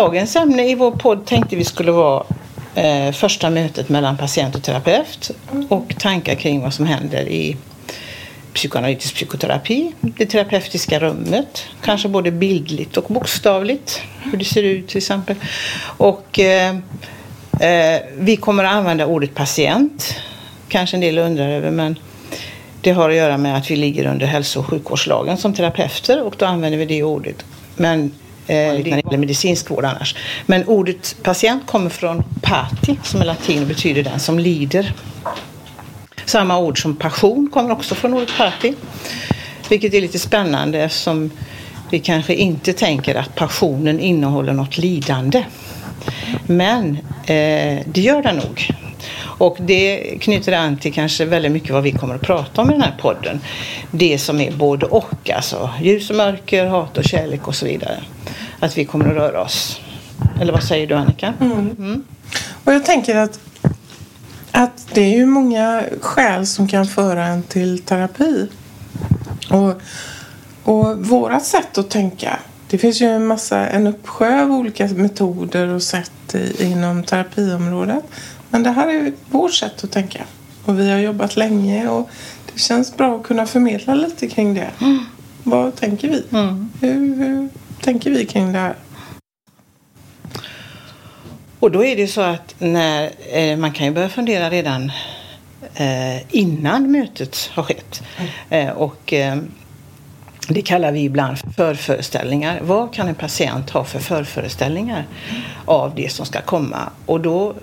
Dagens ämne i vår podd tänkte vi skulle vara eh, första mötet mellan patient och terapeut och tankar kring vad som händer i psykoanalytisk psykoterapi, det terapeutiska rummet, kanske både bildligt och bokstavligt, hur det ser ut till exempel. Och eh, eh, vi kommer att använda ordet patient, kanske en del undrar över, men det har att göra med att vi ligger under hälso och sjukvårdslagen som terapeuter och då använder vi det ordet. Men eh, när det gäller medicinsk vård annars. Men ordet patient kommer från pati som är latin och betyder den som lider. Samma ord som passion kommer också från ordet pati. Vilket är lite spännande eftersom vi kanske inte tänker att passionen innehåller något lidande. Men eh, det gör den nog. Och det knyter an till kanske väldigt mycket vad vi kommer att prata om i den här podden. Det som är både och, alltså ljus och mörker, hat och kärlek och så vidare. Att vi kommer att röra oss. Eller vad säger du Annika? Mm. Och jag tänker att, att det är ju många skäl som kan föra en till terapi. Och, och vårat sätt att tänka. Det finns ju en massa, en uppsjö av olika metoder och sätt i, inom terapiområdet. Men det här är vårt sätt att tänka. Och vi har jobbat länge och det känns bra att kunna förmedla lite kring det. Vad tänker vi? Mm. Hur, hur tänker vi kring det här? Och då är det så att när, eh, man kan ju börja fundera redan eh, innan mötet har skett. Eh, och eh, det kallar vi ibland för förföreställningar. Vad kan en patient ha för förföreställningar av det som ska komma? Och då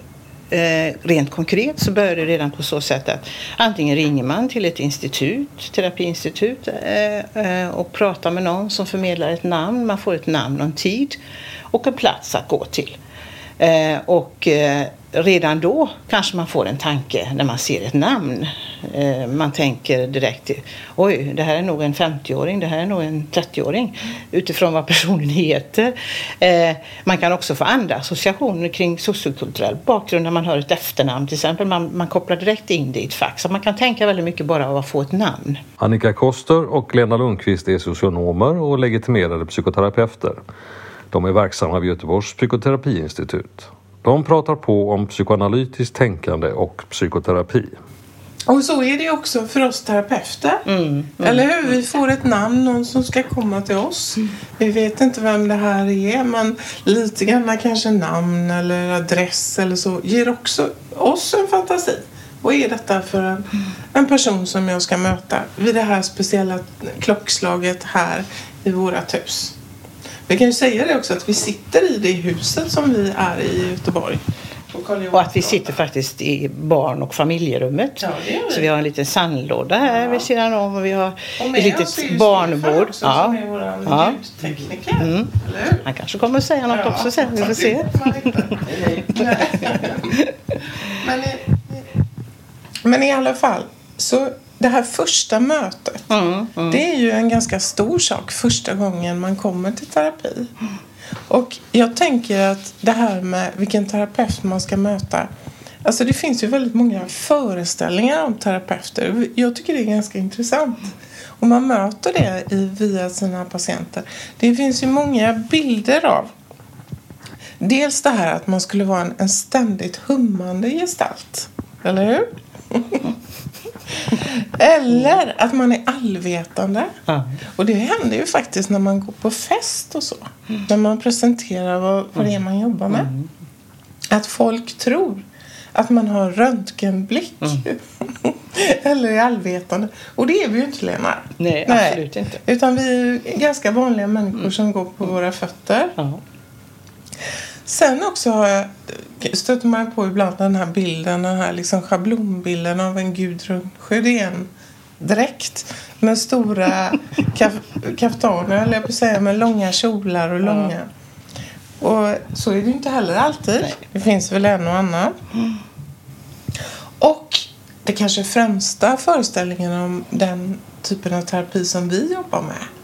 eh, rent konkret så börjar det redan på så sätt att antingen ringer man till ett institut, terapiinstitut eh, eh, och pratar med någon som förmedlar ett namn. Man får ett namn och en tid och en plats att gå till. Eh, och eh, redan då kanske man får en tanke när man ser ett namn. Eh, man tänker direkt, oj, det här är nog en 50-åring, det här är nog en 30-åring. Utifrån vad personen heter. Eh, man kan också få andra associationer kring sociokulturell bakgrund när man hör ett efternamn till exempel. Man, man kopplar direkt in det i ett fack. Så man kan tänka väldigt mycket bara av att få ett namn. Annika Koster och Lena Lundqvist är socionomer och legitimerade psykoterapeuter. De är verksamma vid Göteborgs psykoterapiinstitut. De pratar på om psykoanalytiskt tänkande och psykoterapi. Och så är det också för oss terapeuter. Eller hur? Vi får ett namn, någon som ska komma till oss. Vi vet inte vem det här är, men lite grann kanske namn eller adress eller så ger också oss en fantasi. Vad är detta för en, en person som jag ska möta vid det här speciella klockslaget här i vårat hus? Vi kan ju säga det också att vi sitter i det huset som vi är i Göteborg. Och att vi sitter faktiskt i barn och familjerummet. Ja, vi. Så vi har en liten sandlåda här Ja. vid sidan om och vi har Och ett med är litet barnbord. också, Ja. som är vår Ja. ljudtekniker. Mm. Han kanske kommer att säga något också sen. Vi får se. men, i, men i alla fall, så det här första mötet, Mm, mm. det är ju en ganska stor sak första gången man kommer till terapi. Och jag tänker att det här med vilken terapeut man ska möta. Alltså det finns ju väldigt många föreställningar om terapeuter. Jag tycker det är ganska intressant. Och man möter det i, via sina patienter. Det finns ju många bilder av Dels det här att man skulle vara en, en ständigt hummande gestalt. Eller hur? Eller att man är allvetande. Ja. Och det händer ju faktiskt när man går på fest och så. När man presenterar vad, vad det är man jobbar med. Att folk tror att man har röntgenblick. Eller är allvetande. Och det är vi ju inte Lena. Nej, absolut inte. Utan vi är ganska vanliga människor som går på våra fötter. Sen också har jag, stöter man på ibland den här bilden, den här liksom schablonbilden av en Gudrun Sjödén dräkt med stora kaf, kaftaner, eller jag på säga, med långa kjolar och långa. Och så är det ju inte heller alltid. Det finns väl en och annan. Och det kanske främsta föreställningen om den typen av terapi som vi jobbar med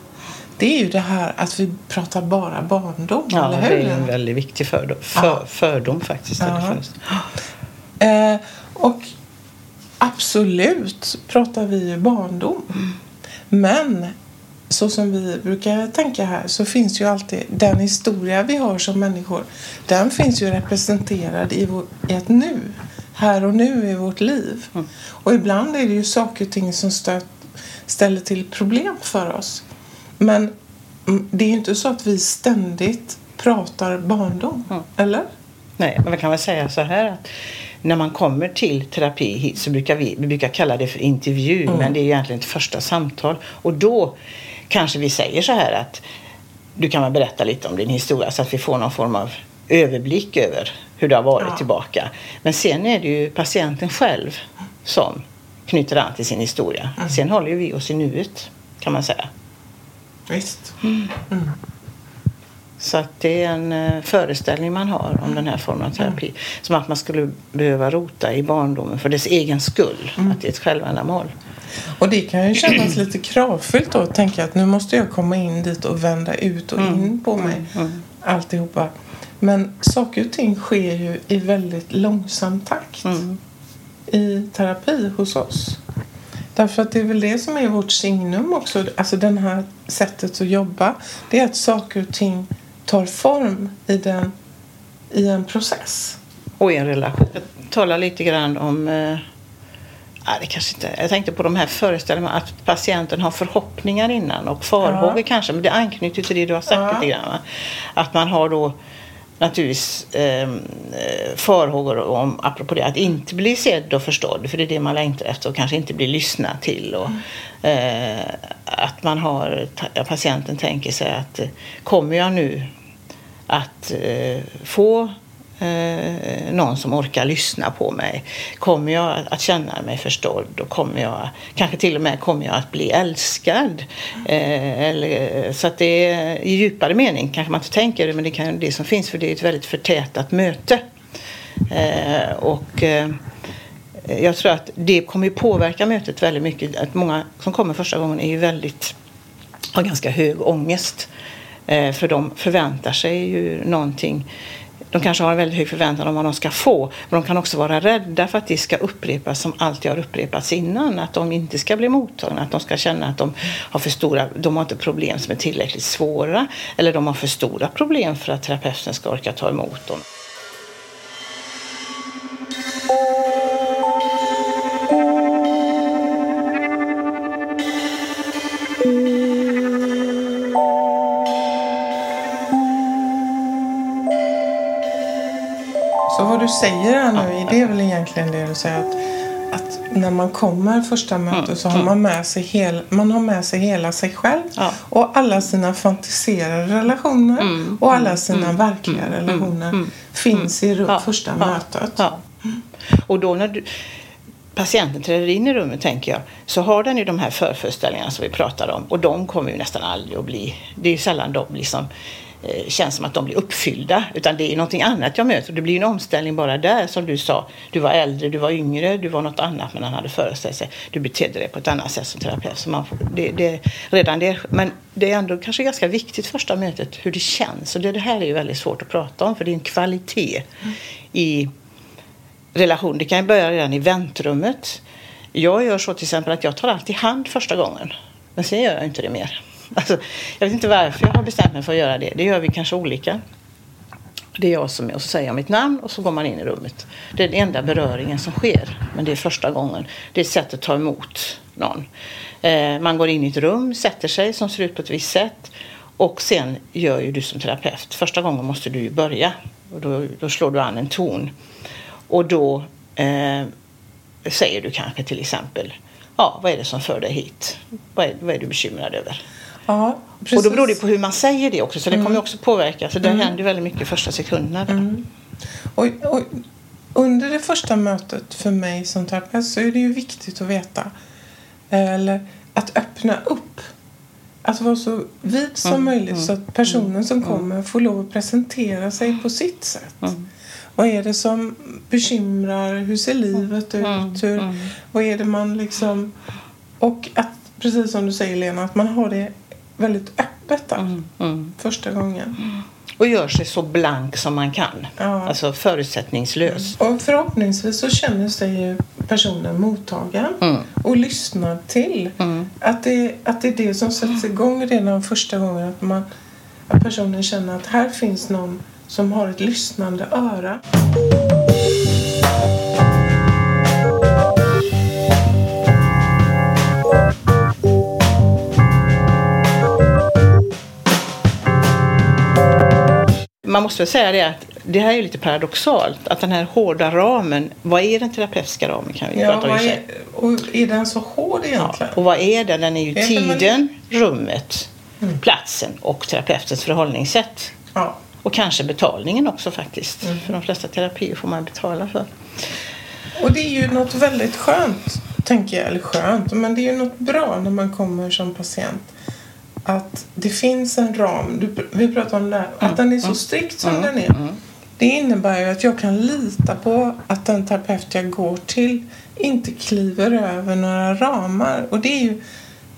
det är ju det här att vi pratar bara barndom, Ja, eller det hur? är ju en väldigt viktig fördom, för, fördom faktiskt. Ja. Eh, och absolut pratar vi ju barndom. Men så som vi brukar tänka här så finns ju alltid den historia vi har som människor. Den finns ju representerad i, vår, i ett nu. Här och nu i vårt liv. Mm. Och ibland är det ju saker och ting som stöt, ställer till problem för oss. Men det är ju inte så att vi ständigt pratar barndom. Mm. Eller? Nej, men vi kan väl säga så här att när man kommer till terapi hit så brukar vi, vi brukar kalla det för intervju Mm. men det är egentligen ett första samtal och då kanske vi säger så här att du kan väl berätta lite om din historia så att vi får någon form av överblick över hur det har varit Ja. tillbaka. Men sen är det ju patienten själv som knyter an till sin historia. Mm. Sen håller ju vi oss i nuet kan man säga. Visst. Så att det är en eh, föreställning man har om den här formen av terapi. Som att man skulle behöva rota i barndomen för dess egen skull. Att det är ett självändamål. Och det kan ju kännas lite kravfyllt då att tänka att nu måste jag komma in dit och vända ut och in på mig. Alltihopa. Men saker och ting sker ju i väldigt långsam takt Mm. i terapi hos oss. Därför att det är väl det som är vårt signum också. Alltså det här sättet att jobba. Det är att saker och ting tar form i, den, i en process. Och i en relation. Jag talar lite grann om eh, Nej, det kanske inte. Jag tänkte på de här föreställningarna att patienten har förhoppningar innan och farhågor Ja. kanske. Men det anknyter till det du har sagt Ja. lite grann. va? Att man har då naturligtvis eh, eh, farhågor om, apropå det, att inte bli sedd och förstådd. För det är det man längtar efter och kanske inte bli lyssnad till. Och, Mm. eh, att man har, patienten tänker sig att eh, kommer jag nu att eh, få eh, någon som orkar lyssna på mig? Kommer jag att- känna mig förstådd? Och kommer jag, kanske till och med kommer jag att bli älskad? Eh, eller, så att det är i djupare mening kanske man inte tänker det, men det kan det som finns för det är ett väldigt förtätat möte. Eh, och eh, jag tror att det kommer påverka mötet väldigt mycket. Att många som kommer första gången är ju väldigt, har ganska hög ångest. Eh, för de förväntar sig ju någonting. De kanske har en väldigt hög förväntan om vad de ska få. Men de kan också vara rädda för att det ska upprepas som alltid har upprepats innan. Att de inte ska bli mottagna. Att de ska känna att de har för stora, de har inte problem som är tillräckligt svåra. Eller de har för stora problem för att terapeuten ska orka ta emot dem. Säger här nu, det är väl egentligen det du säger att, att när man kommer första mötet så har man med sig, hel, man har med sig hela sig själv och alla sina fantiserade relationer och alla sina verkliga relationer finns i första mötet. Och då när du, patienten träder in i rummet tänker jag så har den ju de här förföreställningarna som vi pratade om och de kommer ju nästan aldrig att bli, det är ju sällan de liksom Eh, känns som att de blir uppfyllda utan det är någonting annat jag möter det blir en omställning bara där som du sa. Du var äldre, du var yngre, du var något annat men han hade föreställt sig. Du betedde dig på ett annat sätt som terapeut. Så man får, det, det, redan det, men det är ändå kanske ganska viktigt första mötet hur det känns och det, det här är ju väldigt svårt att prata om för det är en kvalitet i relation. Det kan ju börja redan i väntrummet. Jag gör så till exempel att jag tar alltid hand första gången. Men sen gör jag inte det mer. Alltså, jag vet inte varför jag har bestämt mig för att göra det. Det gör vi kanske olika. Det är jag som är och så säger jag mitt namn och så går man in i rummet. Det är den enda beröringen som sker. Men det är första gången. Det är ett sätt att ta emot någon. Eh, man går in i ett rum, sätter sig som ser ut på ett visst sätt. Och sen gör ju du som terapeut. Första gången måste du ju börja. Och då, då slår du an en ton. Och då eh, säger du kanske till exempel Ja, vad är det som för dig hit? Vad är, vad är du bekymrad över? Ja, Och då beror det på hur man säger det också. Så det kommer ju också påverka. Så det händer ju väldigt mycket första sekunderna. där. Och, och under det första mötet för mig som terapeut så är det ju viktigt att veta eller att öppna upp. Att vara så vid som möjligt så att personen som kommer får lov att presentera sig på sitt sätt. Vad är det som bekymrar? Hur ser livet ut? Hur, Vad är det man liksom... Och att, precis som du säger Lena, att man har det väldigt öppet där Mm. första gången. Och gör sig så blank som man kan. Ja. Alltså förutsättningslös. Och förhoppningsvis så känner sig ju personen mottagen Mm. och lyssnad till. Att, det, att det är det som sätts igång redan första gången. Att, man, att personen känner att här finns någon som har ett lyssnande öra. Man måste väl säga det att det här är lite paradoxalt. Att den här hårda ramen, vad är den terapeutiska ramen kan vi Ja, prata om är, och är den så hård Ja, egentligen? och vad är den? Den är ju Vet man det? tiden, rummet, platsen och terapeutens förhållningssätt. Ja. Och kanske betalningen också faktiskt. För de flesta terapier får man betala för. Och det är ju något väldigt skönt, tänker jag. Eller skönt, men det är ju något bra när man kommer som patient. Att det finns en ram. Du, vi pratar om det här. Att den är så strikt som den är. Det innebär ju att jag kan lita på att den terapeut jag går till inte kliver över några ramar. Och det är ju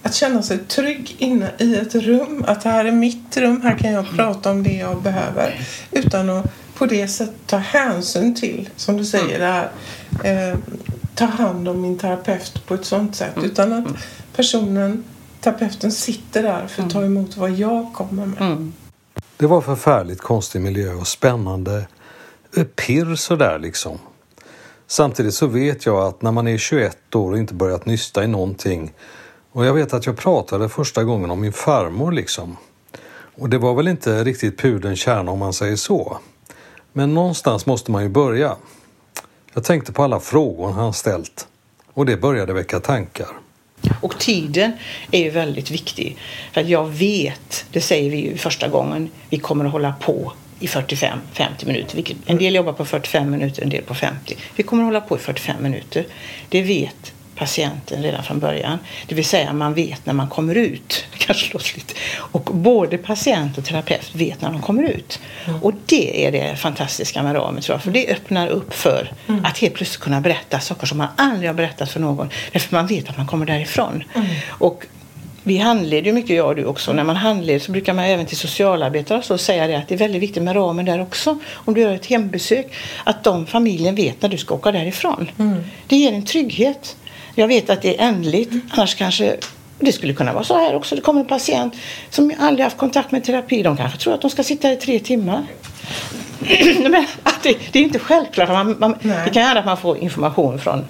att känna sig trygg inne i ett rum. Att det här är mitt rum. Här kan jag prata om det jag behöver. Utan att på det sättet ta hänsyn till, som du säger, det här, eh, ta hand om min terapeut på ett sånt sätt. Utan att personen, terapeuten sitter där för att ta emot vad jag kommer med. Det var förfärligt konstig miljö och spännande pirr sådär liksom. Samtidigt så vet jag att när man är 21 år och inte börjat nysta i någonting och jag vet att jag pratade första gången om min farmor liksom. Och det var väl inte riktigt pudelns kärna om man säger så. Men någonstans måste man ju börja. Jag tänkte på alla frågor han ställt och det började väcka tankar. Och tiden är ju väldigt viktig. För att jag vet, det säger vi ju första gången, vi kommer att hålla på i 45-50 minuter. En del jobbar på 45 minuter, en del på 50. Vi kommer att hålla på i 45 minuter. Det vet patienten redan från början. Det vill säga man vet när man kommer ut. Det kanske låter lite. Och både patient och terapeut vet när de kommer ut. Och det är det fantastiska med ramen tror jag. För det öppnar upp för att helt plötsligt kunna berätta saker som man aldrig har berättat för någon. Därför man vet att man kommer därifrån. Och vi handleder ju mycket, jag och du också. När man handleder så brukar man även till socialarbetare så säga det att det är väldigt viktigt med ramen där också. Om du gör ett hembesök, att de familjen vet när du ska åka därifrån. Det ger en trygghet. Jag vet att det är ändligt, annars kanske det skulle kunna vara så här också. Det kommer en patient som aldrig haft kontakt med terapi. De kanske tror att de ska sitta i tre timmar. Men det, det är inte självklart. Man, man, det kan hända att man får information från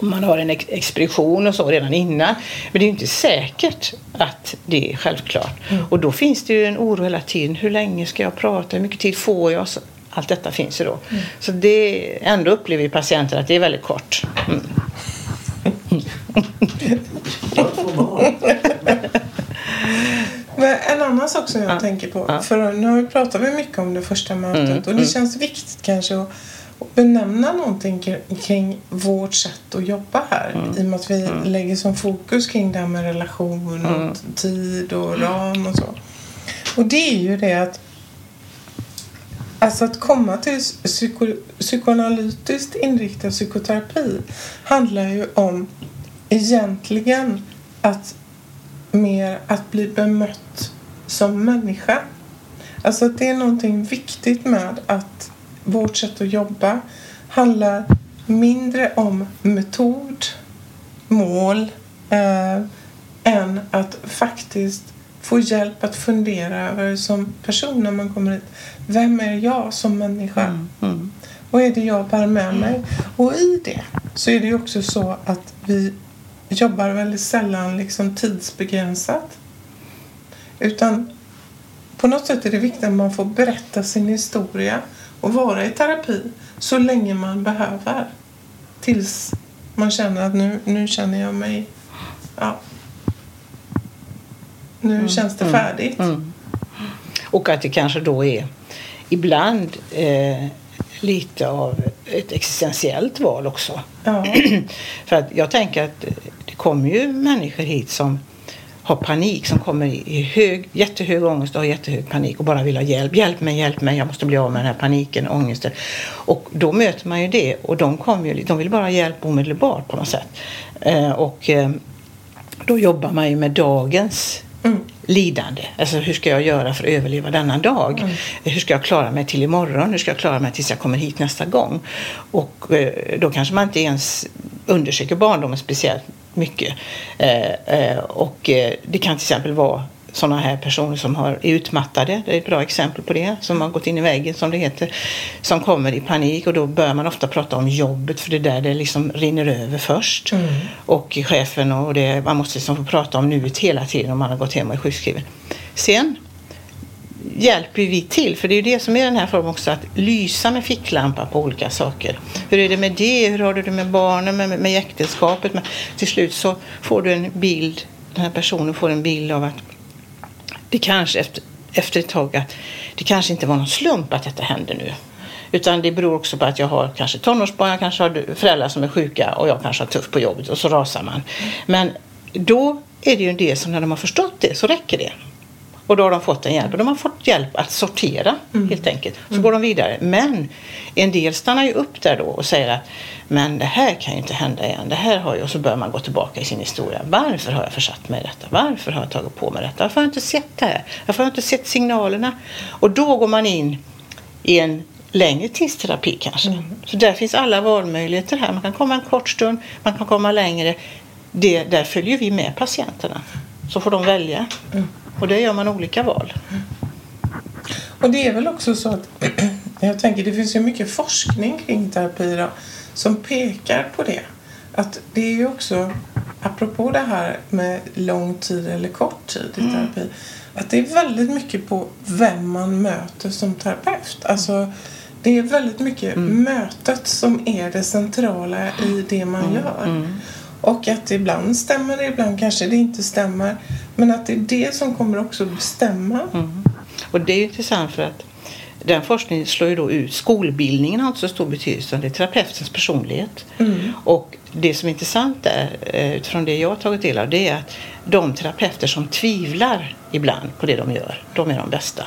om man har en ex- expedition och så redan innan. Men det är inte säkert att det är självklart. Och då finns det ju en oro hela tiden. Hur länge ska jag prata? Hur mycket tid får jag? Så Allt detta finns ju då. Så det ändå upplever ju patienten att det är väldigt kort. Mm. Men en annan sak som jag Ja. tänker på. Ja. För nu har vi pratat mycket om det första mötet. Mm, Och det mm. känns viktigt kanske att, benämna någonting kring, vårt sätt att jobba här. Mm. I och med att vi lägger som fokus kring det här med relation och Mm. tid och ram och så. Och det är ju det att Alltså att komma till psyko, psykoanalytiskt inriktad psykoterapi handlar ju om egentligen att mer att bli bemött som människa. Alltså att det är någonting viktigt med att vårt sätt att jobba handlar mindre om metod, mål, eh, än att faktiskt få hjälp att fundera över som person när man kommer hit. Vem är jag som människa? Mm. Vad är det jag bär med mig? Och i det så är det ju också så att vi jobbar väldigt sällan liksom tidsbegränsat. Utan på något sätt är det viktigt att man får berätta sin historia och vara i terapi så länge man behöver. Tills man känner att nu, nu känner jag mig... Ja, nu känns det färdigt. Mm. Och att det kanske då är ibland eh, lite av ett existentiellt val också. Ja. För att jag tänker att det kommer ju människor hit som har panik, som kommer i hög, jättehög ångest och har jättehög panik och bara vill ha hjälp. Hjälp mig, hjälp mig, jag måste bli av med den här paniken, ångesten. Och då möter man ju det och de, kommer ju, de vill bara ha hjälp omedelbart på något sätt. Eh, och eh, då jobbar man ju med dagens Mm. lidande. Alltså hur ska jag göra för att överleva denna dag? Mm. Hur ska jag klara mig till imorgon? Hur ska jag klara mig tills jag kommer hit nästa gång? Och eh, då kanske man inte ens undersöker barndomen speciellt mycket. Eh, eh, och det kan till exempel vara sådana här personer som har, är utmattade, det är ett bra exempel på det, som har gått in i väggen som det heter, som kommer i panik och då börjar man ofta prata om jobbet för det är där det liksom rinner över först. Mm. Och chefen och det, man måste liksom få prata om nuet hela tiden om man har gått hem och är sjukskriven. Sen hjälper vi till, för det är ju det som är den här formen också, att lysa med ficklampa på olika saker. Hur är det med det? Hur har du det med barnen, med, med äktenskapet? Men till slut så får du en bild, den här personen får en bild av att det kanske efter, efter ett tag att det kanske inte var någon slump att detta hände nu. Utan det beror också på att jag har kanske tonårsbarn, jag kanske har föräldrar som är sjuka och jag kanske har tufft på jobbet och så rasar man. Men då är det ju en del som när de har förstått det så räcker det. Och då har de fått en hjälp. Och de har fått hjälp att sortera helt enkelt. Så går de vidare. Men en del stannar ju upp där då och säger att men det här kan ju inte hända igen. Det här har ju, och så börjar man gå tillbaka i sin historia. Varför har jag försatt mig i detta? Varför har jag tagit på mig detta? Varför har jag inte sett det här? Varför har jag inte sett signalerna? Och då går man in i en längre tidsterapi kanske. Så där finns alla valmöjligheter här. Man kan komma en kort stund, man kan komma längre. Det, där följer vi med patienterna. Så får de välja. Och där gör man olika val. Och det är väl också så att jag tänker det finns ju mycket forskning kring terapi då, som pekar på det. Att det är ju också, apropå det här med lång tid eller kort tid i terapi, att det är väldigt mycket på vem man möter som terapeut. Alltså, det är väldigt mycket mötet som är det centrala i det man gör. Och att ibland stämmer det, ibland kanske det inte stämmer. Men att det är det som kommer också bestämma. Och det är intressant för att den forskningen slår ju då ut skolbildningen har inte så stor betydelse det är terapeutens personlighet. Och det som är intressant är eh, utifrån det jag har tagit del av det är att de terapeuter som tvivlar ibland på det de gör, de är de bästa.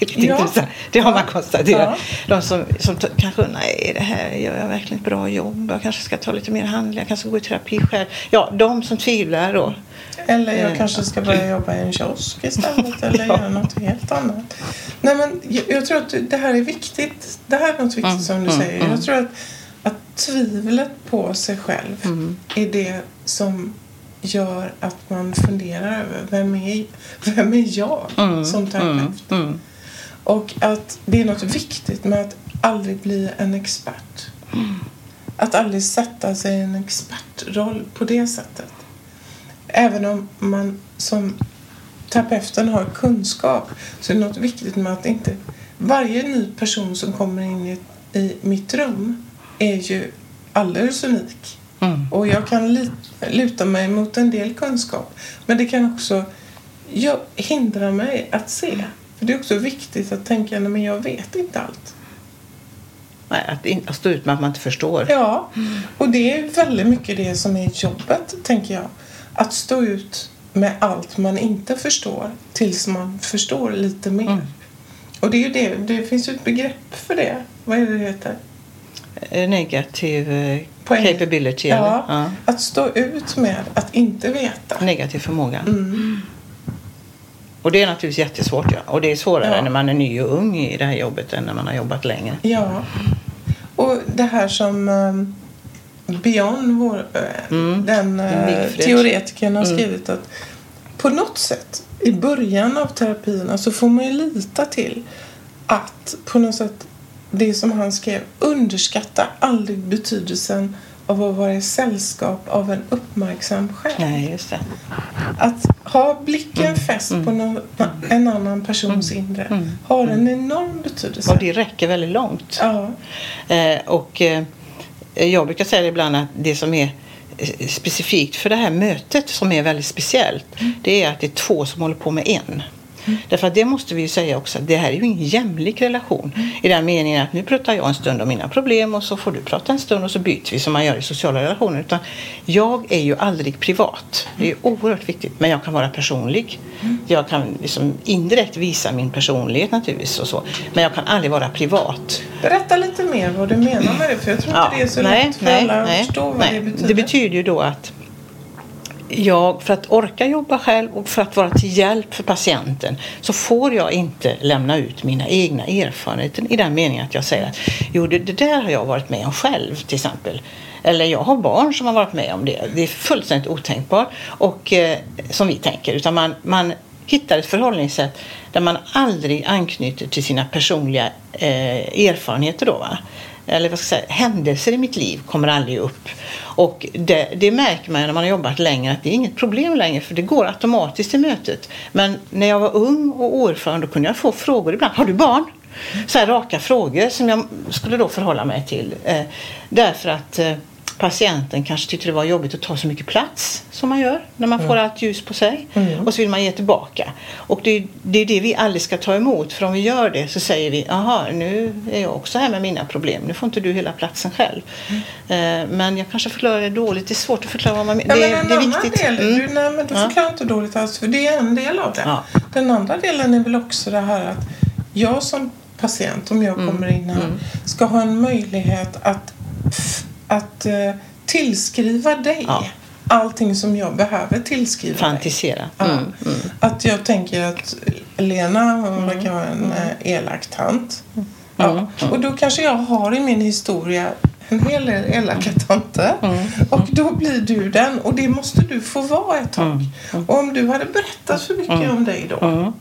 Det är lite Ja. Det har man Ja. konstaterat. De som, som kanske, nej det här gör jag verkligen ett bra jobb. Jag kanske ska ta lite mer handling. Jag kanske gå i terapi själv. Ja, de som tvivlar då. Eller jag Eh. kanske ska börja jobba i en kiosk istället eller göra något helt annat. Nej, men jag, jag tror att det här är viktigt. Det här är något viktigt Mm, som du mm, säger. mm. Jag tror att, att tvivlet på sig själv Mm. är det som gör att man funderar över vem är, vem är jag Mm, som terapeut? Mm, mm. Och att det är något viktigt med att aldrig bli en expert. Att aldrig sätta sig i en expertroll på det sättet. Även om man som terapeuten har kunskap så är det något viktigt med att inte varje ny person som kommer in i, i mitt rum är ju alldeles unik. Mm. Och jag kan li- luta mig mot en del kunskap. Men det kan också jag, hindra mig att se. För det är också viktigt att tänka, nej men jag vet inte allt. Nej, att, in, att stå ut med att man inte förstår. Ja, och det är väldigt mycket det som är jobbet, tänker jag. Att stå ut med allt man inte förstår tills man förstår lite mer. Mm. Och det är det, det finns ju ett begrepp för det. Vad är det det heter? Eh, Negativ eh, Poäng. capability. Ja. Ja. Att stå ut med att inte veta. Negativ förmåga. Mm. Och det är naturligtvis jättesvårt. Ja. Och det är svårare Ja. när man är ny och ung i det här jobbet än när man har jobbat längre. Ja. Och det här som um, Beyond, vår, Mm. den uh, teoretikern, har Mm. skrivit att på något sätt i början av terapierna så får man ju lita till att på något sätt det som han skrev underskatta aldrig betydelsen av att vara i sällskap av en uppmärksam själ. Nej, just det. Att ha blicken Mm. fäst på någon, en annan persons inre Mm. har en enorm betydelse. Och det räcker väldigt långt. Ja. Eh, och eh, jag brukar säga ibland att det som är eh, specifikt för det här mötet som är väldigt speciellt det är att det är två som håller på med en. Därför att det måste vi ju säga också, att det här är ju ingen jämlik relation. I den meningen att nu pratar jag en stund om mina problem och så får du prata en stund och så byter vi som man gör i sociala relationer. Utan jag är ju aldrig privat. Det är oerhört viktigt. Men jag kan vara personlig. Jag kan liksom indirekt visa min personlighet naturligtvis och så. Men jag kan aldrig vara privat. Berätta lite mer vad du menar med det, för jag tror inte det är så lätt för alla att förstå vad nej. det betyder. Det betyder ju då att jag, för att orka jobba själv och för att vara till hjälp för patienten så får jag inte lämna ut mina egna erfarenheter i den meningen att jag säger att jo, det, det där har jag varit med om själv till exempel. Eller jag har barn som har varit med om det. Det är fullständigt otänkbart och eh, som vi tänker. Utan man, man hittar ett förhållningssätt där man aldrig anknyter till sina personliga eh, erfarenheter. Då, va? Eller vad ska jag säga, händelser i mitt liv kommer aldrig upp. Och det, det, märker man när man har jobbat längre att det är inget problem längre för det går automatiskt i mötet. Men när jag var ung och oerfaren då kunde jag få frågor ibland. Har du barn? Så här raka frågor som jag skulle då förhålla mig till. Eh, därför att eh, patienten kanske tyckte det var jobbigt att ta så mycket plats som man gör när man mm. får allt ljus på sig. Mm. Och så vill man ge tillbaka. Och det, är, det är det vi aldrig ska ta emot. För om vi gör det så säger vi, jaha, nu är jag också här med mina problem. Nu får inte du hela platsen själv. Mm. Eh, men jag kanske förklarar det dåligt. Det är svårt att förklara vad man menar. Ja, det, det är viktigt. Del, mm. du, nej, men du förklarar ja. inte dåligt alls. För det är en del av det. Ja. Den andra delen är väl också det här att jag som patient, om jag mm. kommer in här, mm. ska ha en möjlighet att att eh, tillskriva dig ja. allting som jag behöver tillskriva Fantisera. dig. Ja. Mm, mm. Att jag tänker att Lena hon verkar vara en mm. eh, elak tant. Mm, ja. Mm. Och då kanske jag har i min historia en hel del elaka tanter. Mm. Och då blir du den. Och det måste du få vara ett tag. Och om du hade berättat för mycket om dig då.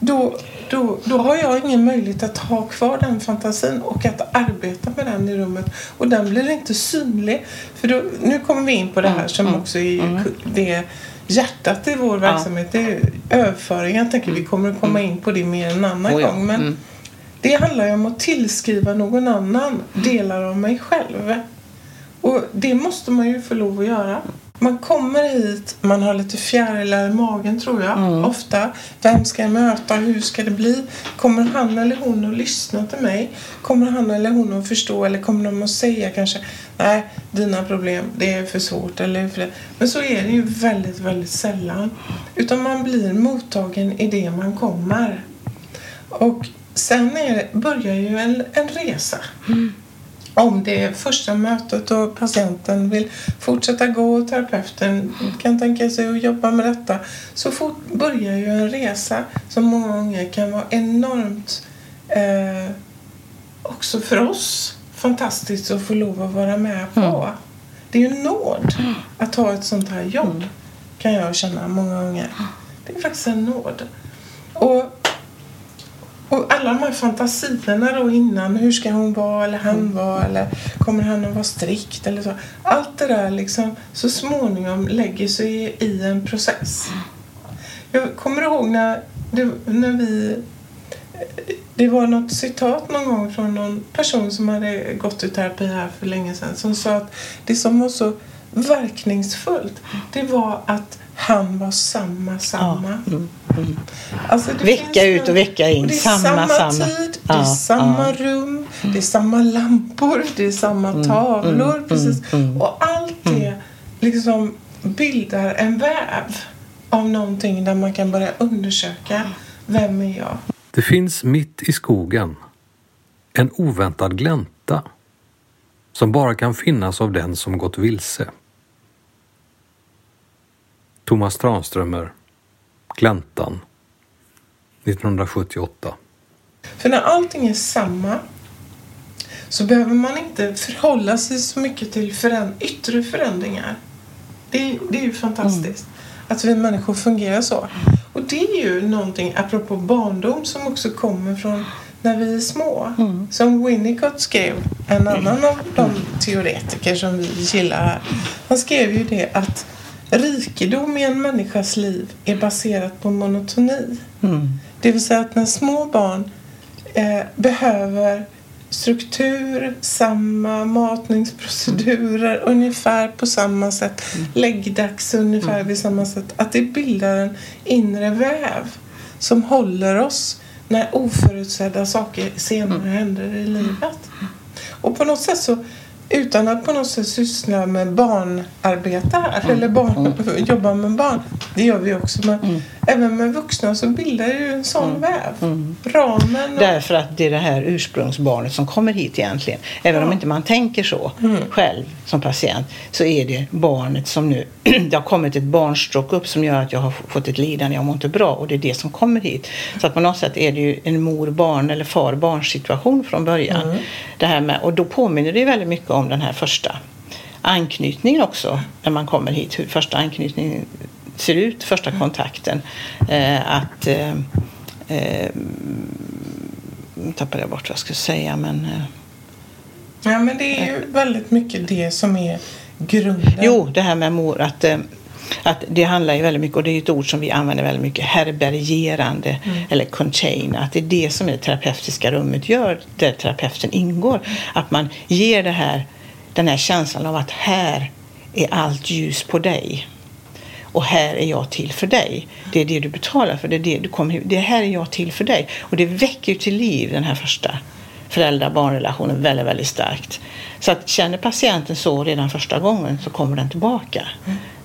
Då då, då har jag ingen möjlighet att ha kvar den fantasin och att arbeta med den i rummet. Och den blir inte synlig. För då, nu kommer vi in på det här mm, som mm, också är mm. det hjärtat i vår verksamhet. Det är överföring. Jag tänker vi kommer att komma in på det mer en annan oh, ja. gång. Men det handlar ju om att tillskriva någon annan delar av mig själv. Och det måste man ju få lov att göra. Man kommer hit, man har lite fjärilar i magen tror jag. Mm. Ofta. Vem ska jag möta? Hur ska det bli? Kommer han eller hon att lyssna till mig? Kommer han eller hon att förstå? Eller kommer de att säga kanske Nej, dina problem, det är för svårt. Eller för det. Men så är det ju väldigt, väldigt sällan. Utan man blir mottagen i det man kommer. Och sen är, börjar ju en, en resa. Mm om det är första mötet och patienten vill fortsätta gå och terapeuten kan tänka sig att jobba med detta så fort börjar ju en resa som många gånger kan vara enormt eh, också för oss fantastiskt att få lov att vara med på. Mm. Det är ju nåd att ha ett sånt här jobb mm. kan jag känna många gånger. Det är faktiskt en nåd. Och alla de här fantasierna då innan. Hur ska hon vara eller han mm. vara? Eller kommer han att vara strikt? Eller så. Allt det där liksom så småningom lägger sig i en process. Jag kommer ihåg när, det, när vi... Det var något citat någon gång från någon person som hade gått i terapi här för länge sedan som sa att det som var så verkningsfullt det var att han var samma, samma. Ja. Mm. Mm. Alltså vecka ut och vecka in. det är samma, samma tid, det är ja, samma ja. rum, det är samma lampor, det är samma mm, tavlor. Mm, precis. Mm, och allt det liksom bildar en väv av någonting där man kan börja undersöka vem är jag? Det finns mitt i skogen en oväntad glänta som bara kan finnas av den som gått vilse. Thomas Tranströmer Gläntan 1978. För när allting är samma så behöver man inte förhålla sig så mycket till föränd yttre förändringar. Det, det är ju fantastiskt mm. att vi människor fungerar så. Och det är ju någonting, apropå barndom, som också kommer från när vi är små. Mm. Som Winnicott skrev, en annan av de teoretiker som vi gillar här. Han skrev ju det att rikedom i en människas liv är baserat på monotoni. Mm. Det vill säga att när små barn eh, behöver struktur, samma matningsprocedurer ungefär på samma sätt, mm. läggdags ungefär mm. vid samma sätt. Att det bildar en inre väv som håller oss när oförutsedda saker senare mm. händer i livet. Och på något sätt så utan att på något sätt syssla med barnarbete här eller barn, mm. jobba med barn Det gör vi också. Men Mm. även med vuxna så bildar det ju en sån väv. Ramen och... Därför att det är det här ursprungsbarnet som kommer hit egentligen. Även om inte man tänker så själv som patient så är det barnet som nu... det har kommit ett barnstråk upp som gör att jag har fått ett lidande, jag mår inte bra och det är det som kommer hit. Så att på något sätt är det ju en mor-barn eller far-barn situation från början. Det här med, och då påminner det väldigt mycket om den här första anknytningen också när man kommer hit. Första anknytningen ser ut, första kontakten. Eh, att... Eh, eh, tappade jag bort vad jag skulle säga men... Eh, Ja, men det är ju väldigt mycket det som är grunden. jo, det här med mor, att, eh, att det handlar ju väldigt mycket, och det är ett ord som vi använder väldigt mycket, härbärgerande eller container. Att det är det som det terapeutiska rummet gör, där terapeuten ingår. Att man ger det här, den här känslan av att här är allt ljus på dig. Och här är jag till för dig. Det är det du betalar för. Det, är det, du kommer, det här är jag till för dig. Och det väcker ju till liv den här första föräldrar-barnrelationen väldigt, väldigt starkt. Så att känner patienten så redan första gången så kommer den tillbaka.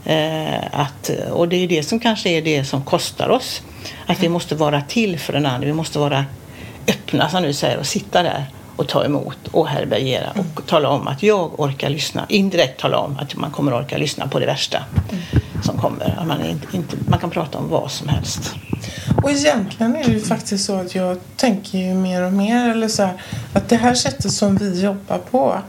Eh, att, och det är det som kanske är det som kostar oss. Att vi måste vara till för den andra. Vi måste vara öppna som du säger och sitta där och ta emot och härbärgera och tala om att jag orkar lyssna. Indirekt tala om att man kommer orka lyssna på det värsta som kommer. Man, inte, inte, man kan prata om vad som helst. Och egentligen är det ju faktiskt så att jag tänker ju mer och mer eller så här, att det här sättet som vi jobbar på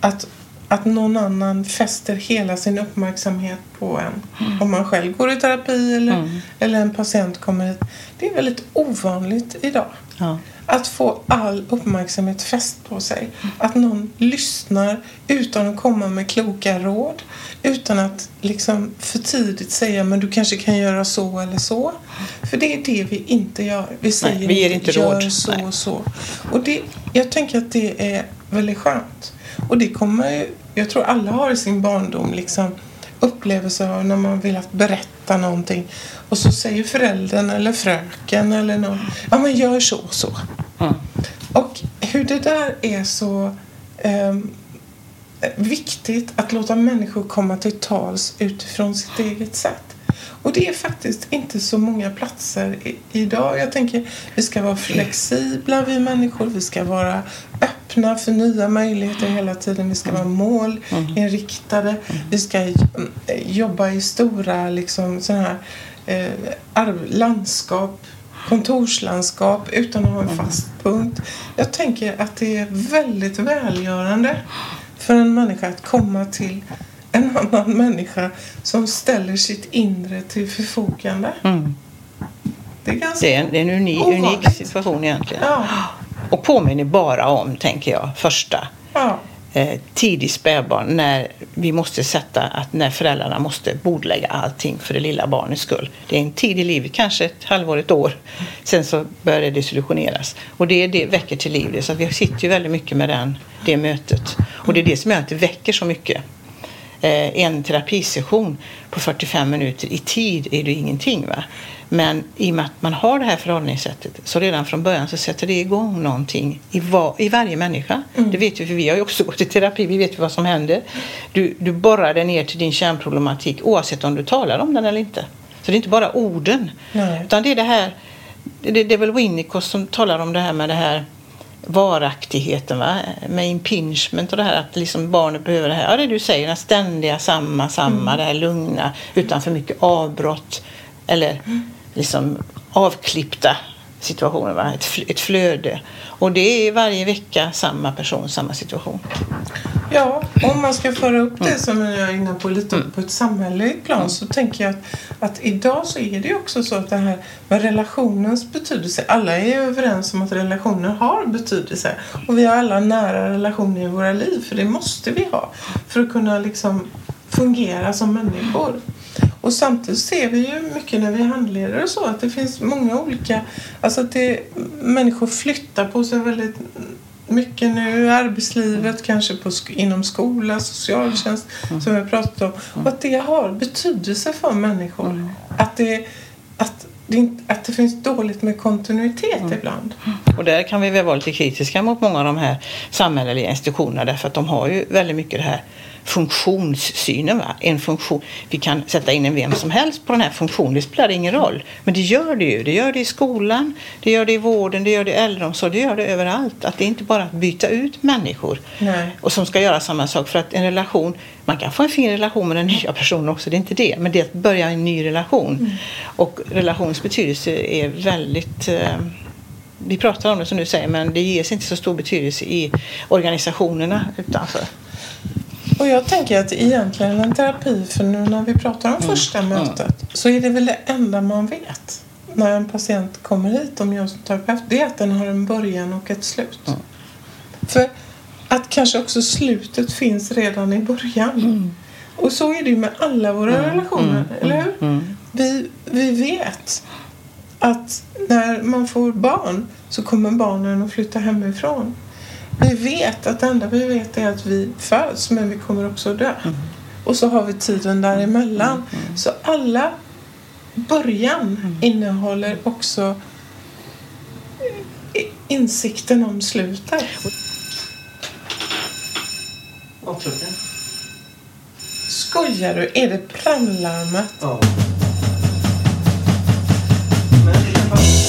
att, att någon annan fäster hela sin uppmärksamhet på en om man själv går i terapi eller, eller en patient kommer hit. Det är väldigt ovanligt idag. Ja. Att få all uppmärksamhet fäst på sig. Att någon lyssnar utan att komma med kloka råd. Utan att liksom för tidigt säga men du kanske kan göra så eller så. För det är det vi inte gör. Vi säger vi ger inte gör råd. så Nej. och så. Och det, jag tänker att det är väldigt skönt. Och det kommer jag tror alla har i sin barndom liksom upplevelser av när man vill att berätta någonting. Och så säger föräldern eller fröken eller någon, ja men gör så och så. Mm. Och hur det där är så ehm, viktigt att låta människor komma till tals utifrån sitt eget sätt. Och det är faktiskt inte så många platser i, idag. Jag tänker vi ska vara flexibla vi människor. Vi ska vara öppna för nya möjligheter hela tiden. Vi ska vara målinriktade. Vi ska mm, jobba i stora liksom, såna här, eh, landskap kontorslandskap utan att ha en fast punkt. Jag tänker att det är väldigt välgörande för en människa att komma till en annan människa som ställer sitt inre till förfogande. Mm. Det är ganska... Det är en, det är en unik, unik situation egentligen. Ja, Och påminner bara om, tänker jag, första ja, eh, tidig spädbarn när vi måste sätta att när föräldrarna måste bordlägga allting för det lilla barnets skull. Det är en tid i livet, kanske ett halvår, ett år. Sen så börjar det desillusioneras. Och det, det väcker till liv det. Så vi sitter ju väldigt mycket med den, det mötet. Och det är det som gör att det väcker så mycket. Eh, en terapisession på 45 minuter i tid är det ingenting. Va? Men i och med att man har det här förhållningssättet så redan från början så sätter det igång någonting i, va, i varje människa. Det vet vi, för vi har ju också gått i terapi, vi vet ju vad som händer. Du, du borrar dig ner till din kärnproblematik oavsett om du talar om den eller inte. Så det är inte bara orden. Nej. Utan det är det här, det, det är väl Winnicott som talar om det här med det här varaktigheten va? med impingement och det här att liksom barnet behöver det här, ja det du säger, det ständiga samma, samma, det här lugna utan för mycket avbrott eller liksom avklippta situationer, va? Ett, fl- ett flöde. Och det är varje vecka samma person, samma situation. ja, om man ska föra upp det som jag är inne på lite på ett samhälleligt plan så tänker jag att, att idag så är det också så att det här med relationens betydelse. Alla är ju överens om att relationer har betydelse och vi har alla nära relationer i våra liv för det måste vi ha för att kunna liksom fungera som människor. Och samtidigt ser vi ju mycket när vi handleder och så att det finns många olika, alltså att det, människor flyttar på sig väldigt mycket nu i arbetslivet, kanske på, inom skola, socialtjänst som vi har pratat om. Och att det har betydelse för människor. Att, det, att, det, att det finns dåligt med kontinuitet ibland. Och där kan vi väl vara lite kritiska mot många av de här samhälleliga institutionerna därför att de har ju väldigt mycket det här funktionssynen. Va? En funktion. Vi kan sätta in en vem som helst på den här funktionen, det spelar ingen roll. Men det gör det ju. Det gör det i skolan, det gör det i vården, det gör det i äldreomsorg, det gör det överallt. Att det är inte bara att byta ut människor Nej. och som ska göra samma sak. För att en relation, man kan få en fin relation med den nya personen också, det är inte det. Men det är att börja en ny relation. Mm. Och relationens betydelse är väldigt eh, vi pratar om det som du säger men det ges inte så stor betydelse i organisationerna utanför. Och jag tänker att egentligen en terapi, för nu när vi pratar om första mötet, så är det väl det enda man vet när en patient kommer hit om jag som terapeut, det är att den har en början och ett slut. För att kanske också slutet finns redan i början. Och så är det ju med alla våra relationer, eller hur? Vi, vi vet att när man får barn så kommer barnen att flytta hemifrån. Vi vet att det enda vi vet är att vi föds men vi kommer också att dö. Och så har vi tiden däremellan. Så alla början innehåller också insikten om slutet. Skojar du? Är det brandlarmet? Ja. forever.